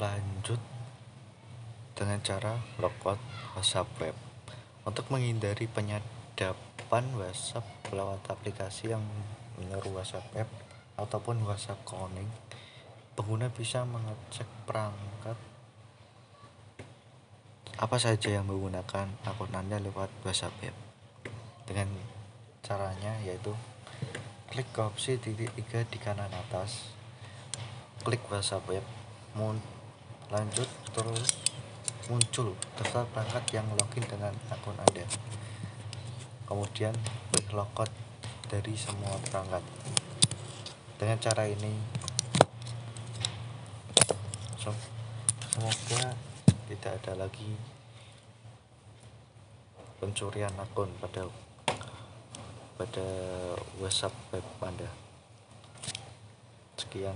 lanjut dengan cara logout WhatsApp web. Untuk menghindari penyadapan WhatsApp lewat aplikasi yang menyeru WhatsApp web ataupun WhatsApp calling pengguna bisa mengecek perangkat apa saja yang menggunakan akun Anda lewat WhatsApp web. Dengan caranya yaitu klik opsi titik tiga di kanan atas klik WhatsApp web lanjut terus muncul daftar perangkat yang login dengan akun Anda. Kemudian logout dari semua perangkat. Dengan cara ini semoga tidak ada lagi pencurian akun pada pada WhatsApp web Anda. Sekian